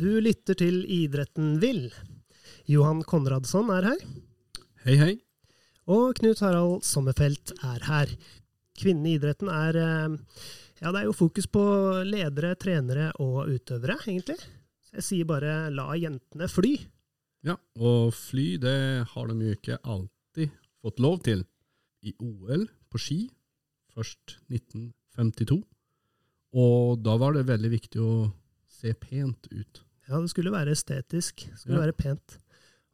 Du lytter til Idretten vil. Johan Konradsson er her. Hei, hei. Og Knut Harald Sommerfelt er her. Kvinnene i idretten er eh, Ja, det er jo fokus på ledere, trenere og utøvere, egentlig. Så jeg sier bare la jentene fly. Ja, og fly det har de jo ikke alltid fått lov til. I OL på ski, først 1952. Og da var det veldig viktig å se pent ut. Ja, det skulle være estetisk. Det skulle Ja. være pent.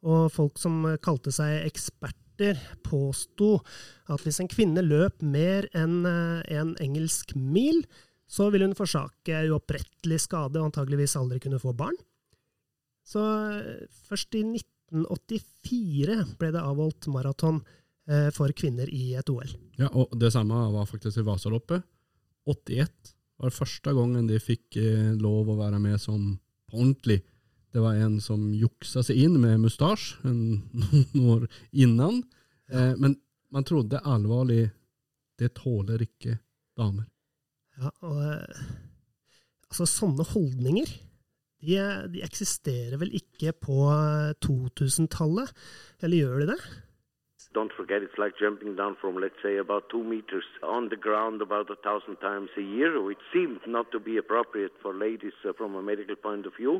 Og folk som kalte seg eksperter, påsto at hvis en kvinne løp mer enn eh, en engelsk mil, så ville hun forsake uopprettelig skade og antageligvis aldri kunne få barn. Så eh, først i 1984 ble det avholdt maraton for kvinner i et OL. Ja, og det samme var faktisk i Vasaloppet. 81 var første gangen de fikk eh, lov å være med som på ordentlig. Det var en som juksa seg inn med mustasje noen år innan. Eh, men man trodde alvorlig det tåler ikke damer. Ja, og eh, altså sånne holdninger, de, de eksisterer vel ikke på eh, 2000-tallet? Eller gjør de det? Don't forget, it's like jumping down from, let's say, about two meters on the ground about a thousand times a year, which seemed not to be appropriate for ladies uh, from a medical point of view.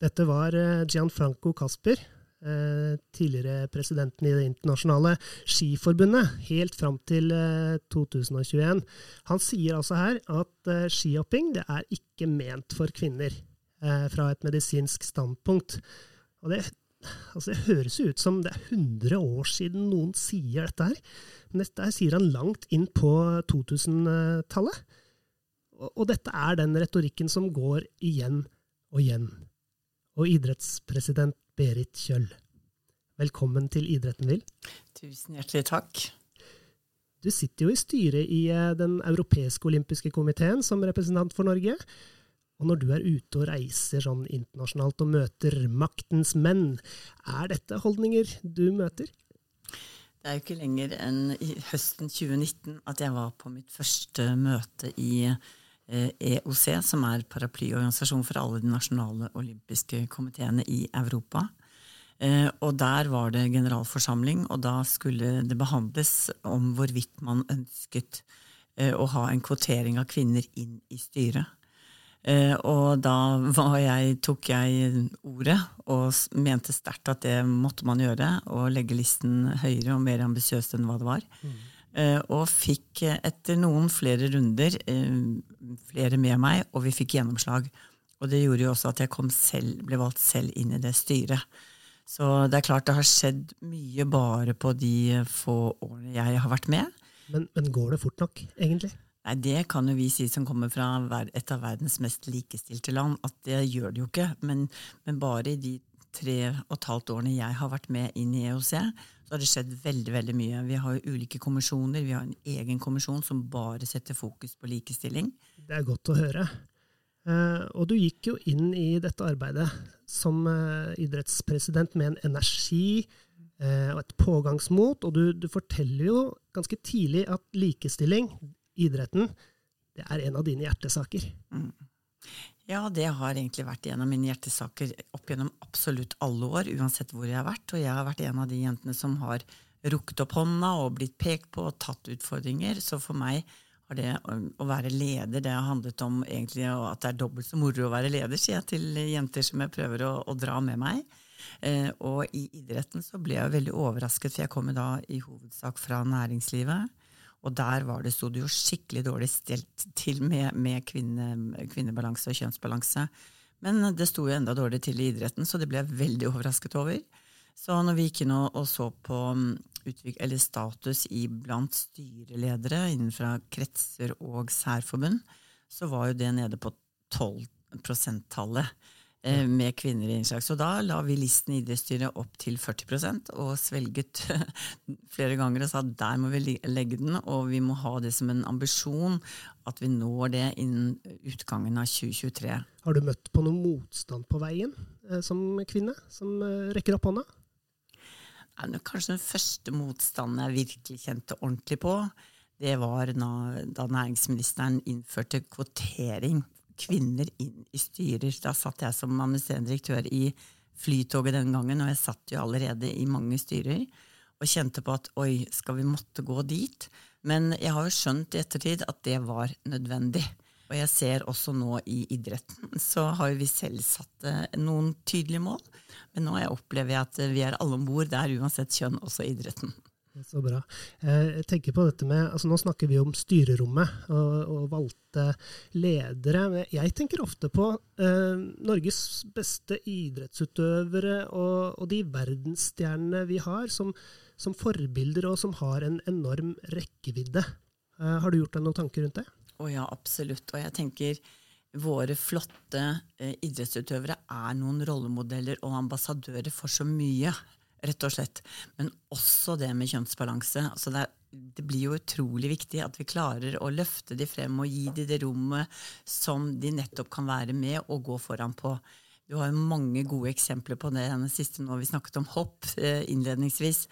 Dette var eh, Gianfranco Casper, eh, tidligere presidenten i det internasjonale skiforbundet, helt fram til eh, 2021. Han sier altså her at skihopping det er ikke ment for kvinner, fra et medisinsk standpunkt. Og det, altså det høres jo ut som det er 100 år siden noen sier dette her, men dette her sier han langt inn på 2000-tallet. Og, og dette er den retorikken som går igjen og igjen og idrettspresident Berit Kjøll. Velkommen til Idretten vil. Tusen hjertelig takk. Du sitter jo i styret i eh, Den europeiske olympiske komiteen som representant for Norge. Og når du er ute og reiser sånn internasjonalt og møter maktens menn, er dette holdninger du møter? Det er jo ikke lenger enn i høsten 2019 at jeg var på mitt første møte i eh, EOC, som er paraplyorganisasjon for alle de nasjonale olympiske komiteene i Europa. Eh, og der var det generalforsamling, og da skulle det behandles om hvorvidt man ønsket eh, å ha en kvotering av kvinner inn i styret. Eh, og da jeg, tok jeg ordet og mente sterkt at det måtte man gjøre, og legge listen høyere og mer ambisiøst enn hva det var. Mm. og fikk eh, etter noen flere runder eh, flere med meg, og vi fikk gjennomslag. Og det gjorde jo også at jeg kom selv, ble valgt selv inn i det styret. Så det er klart det har skjedd mye bare på de få årene jeg har vært med. Men, men går det fort nok, egentlig? Nei, Det kan jo vi si som kommer fra et av verdens mest likestilte land, at det gjør det jo ikke. Men, men bare i de tre og et halvt årene jeg har vært med inn i EOC, så har det skjedd veldig veldig mye. Vi har jo ulike kommisjoner. Vi har en egen kommisjon som bare setter fokus på likestilling. Det er godt å høre. Eh, og du gikk jo inn i dette arbeidet som eh, idrettspresident med en energi eh, og et pågangsmot, og du, du forteller jo ganske tidlig at likestilling, idretten, det er en av dine hjertesaker. Ja, det har egentlig vært en av mine hjertesaker opp gjennom absolutt alle år, uansett hvor jeg har vært. Og jeg har vært en av de jentene som har rukket opp hånda og blitt pekt på og tatt utfordringer. Så for meg har det å være leder det har handlet om egentlig at det er dobbelt så moro å være leder, sier jeg til jenter som jeg prøver å, å dra med meg. Eh, og i idretten så ble jeg veldig overrasket, for jeg kom da i hovedsak fra næringslivet. Og der var det, sto det jo skikkelig dårlig stelt til med, med kvinne, kvinnebalanse og kjønnsbalanse. Men det sto jo enda dårligere til i idretten, så det ble jeg veldig overrasket over. Så når vi gikk inn og, og så på mm, utvik status i blant styreledere innenfor kretser og særforbund, så var jo det nede på 12 prosenttallet eh, med kvinner i innslag. Så da la vi listen i idrettsstyret opp til 40% og svelget flere ganger og sa der må vi legge den, og vi må ha det som en ambisjon at vi når det innen utgangen av 2023. Har du møtt på noe motstand på veien eh, som kvinne, som eh, rekker opp hånda? Kanskje den første motstanden jeg virkelig kjente ordentlig på, det var da, da næringsministeren innførte kvotering kvinner inn i styrer. Da satt jeg som administrerende direktør i Flytoget den gangen, og jeg satt jo allerede i mange styrer og kjente på at oi, skal vi måtte gå dit? Men jeg har jo skjønt i ettertid at det var nødvendig. Og jeg ser også nå i idretten, så har vi selv satt eh, noen tydelige mål. Men nå opplever jeg at vi er alle om bord der, uansett kjønn, også i idretten. Så bra. Eh, jeg tenker på dette med, altså Nå snakker vi om styrerommet og, og valgte ledere. Jeg tenker ofte på eh, Norges beste idrettsutøvere og, og de verdensstjernene vi har, som, som, forbilder og som har en enorm rekkevidde. Eh, har du gjort deg noen tanker rundt det? Å ja, absolutt. Og jeg tenker våre flotte eh, idrettsutøvere er noen rollemodeller og ambassadører for så mye rett og slett. Men også det med kjønnsbalanse. Altså det, det, blir jo utrolig viktig at vi klarer å løfte de frem og gi de det rommet som de nettopp kan være med og gå foran på. Du har jo mange gode eksempler på det. Den siste nå, Vi snakket om hopp eh, innledningsvis,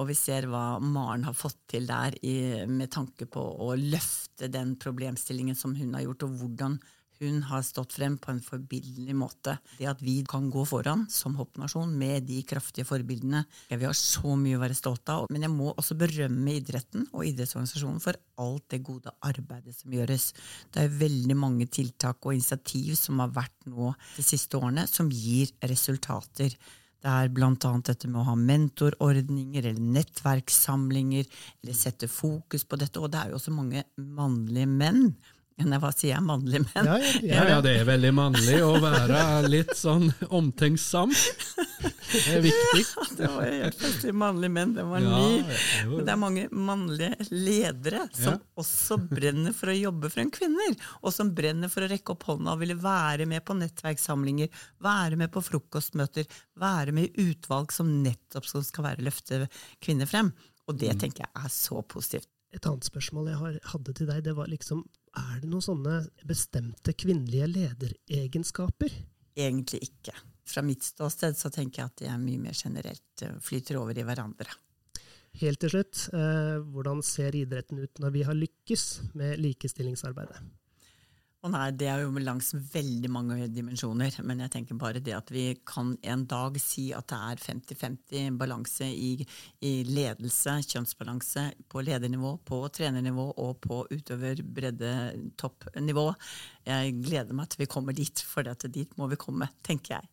og vi ser hva Maren har fått til der i, med tanke på å løfte den problemstillingen som hun har gjort, og hvordan hun har stått frem på en forbilledlig måte. Det at vi kan gå foran som hoppnasjon med de kraftige forbildene. Vi har så mye å være stolt av. Men jeg må også berømme idretten og idrettsorganisasjonen for alt det gode arbeidet som gjøres. Det er veldig mange tiltak og initiativ som har vært nå de siste årene, som gir resultater. Det er bl.a. dette med å ha mentorordninger eller nettverkssamlinger, eller sette fokus på dette. Og det er jo også mange mannlige menn hva sier jeg? Mannlig menn? Ja, ja, ja, ja, det er veldig mannlig å være litt sånn omtenksom. Det er viktig. Ja, det var helt feil. Mannlige menn, det var ny. Men det er mange mannlige ledere som også brenner for å jobbe for en kvinner. Og som brenner for å rekke opp hånda og ville være med på nettverkssamlinger, være med på frokostmøter, være med i utvalg som nettopp skal være løfte kvinner frem. Og det mm. tenker jeg er så positivt. Et annet spørsmål jeg hadde til deg, det var liksom er det noen sånne bestemte kvinnelige lederegenskaper? Egentlig ikke. Fra mitt ståsted så tenker jeg at de er mye mer generelt eh, flyter over i hverandre. Helt til slutt, eh, hvordan ser idretten ut når vi har lykkes med likestillingsarbeidet? Og sånn nei, Det er jo langs veldig mange dimensjoner, men jeg tenker bare det at vi kan en dag si at det er 50-50 balanse i, i, ledelse, kjønnsbalanse, på ledernivå, på trenernivå og på utøver-bredde-toppnivå. Jeg gleder meg til vi kommer dit, for dette dit må vi komme, tenker jeg.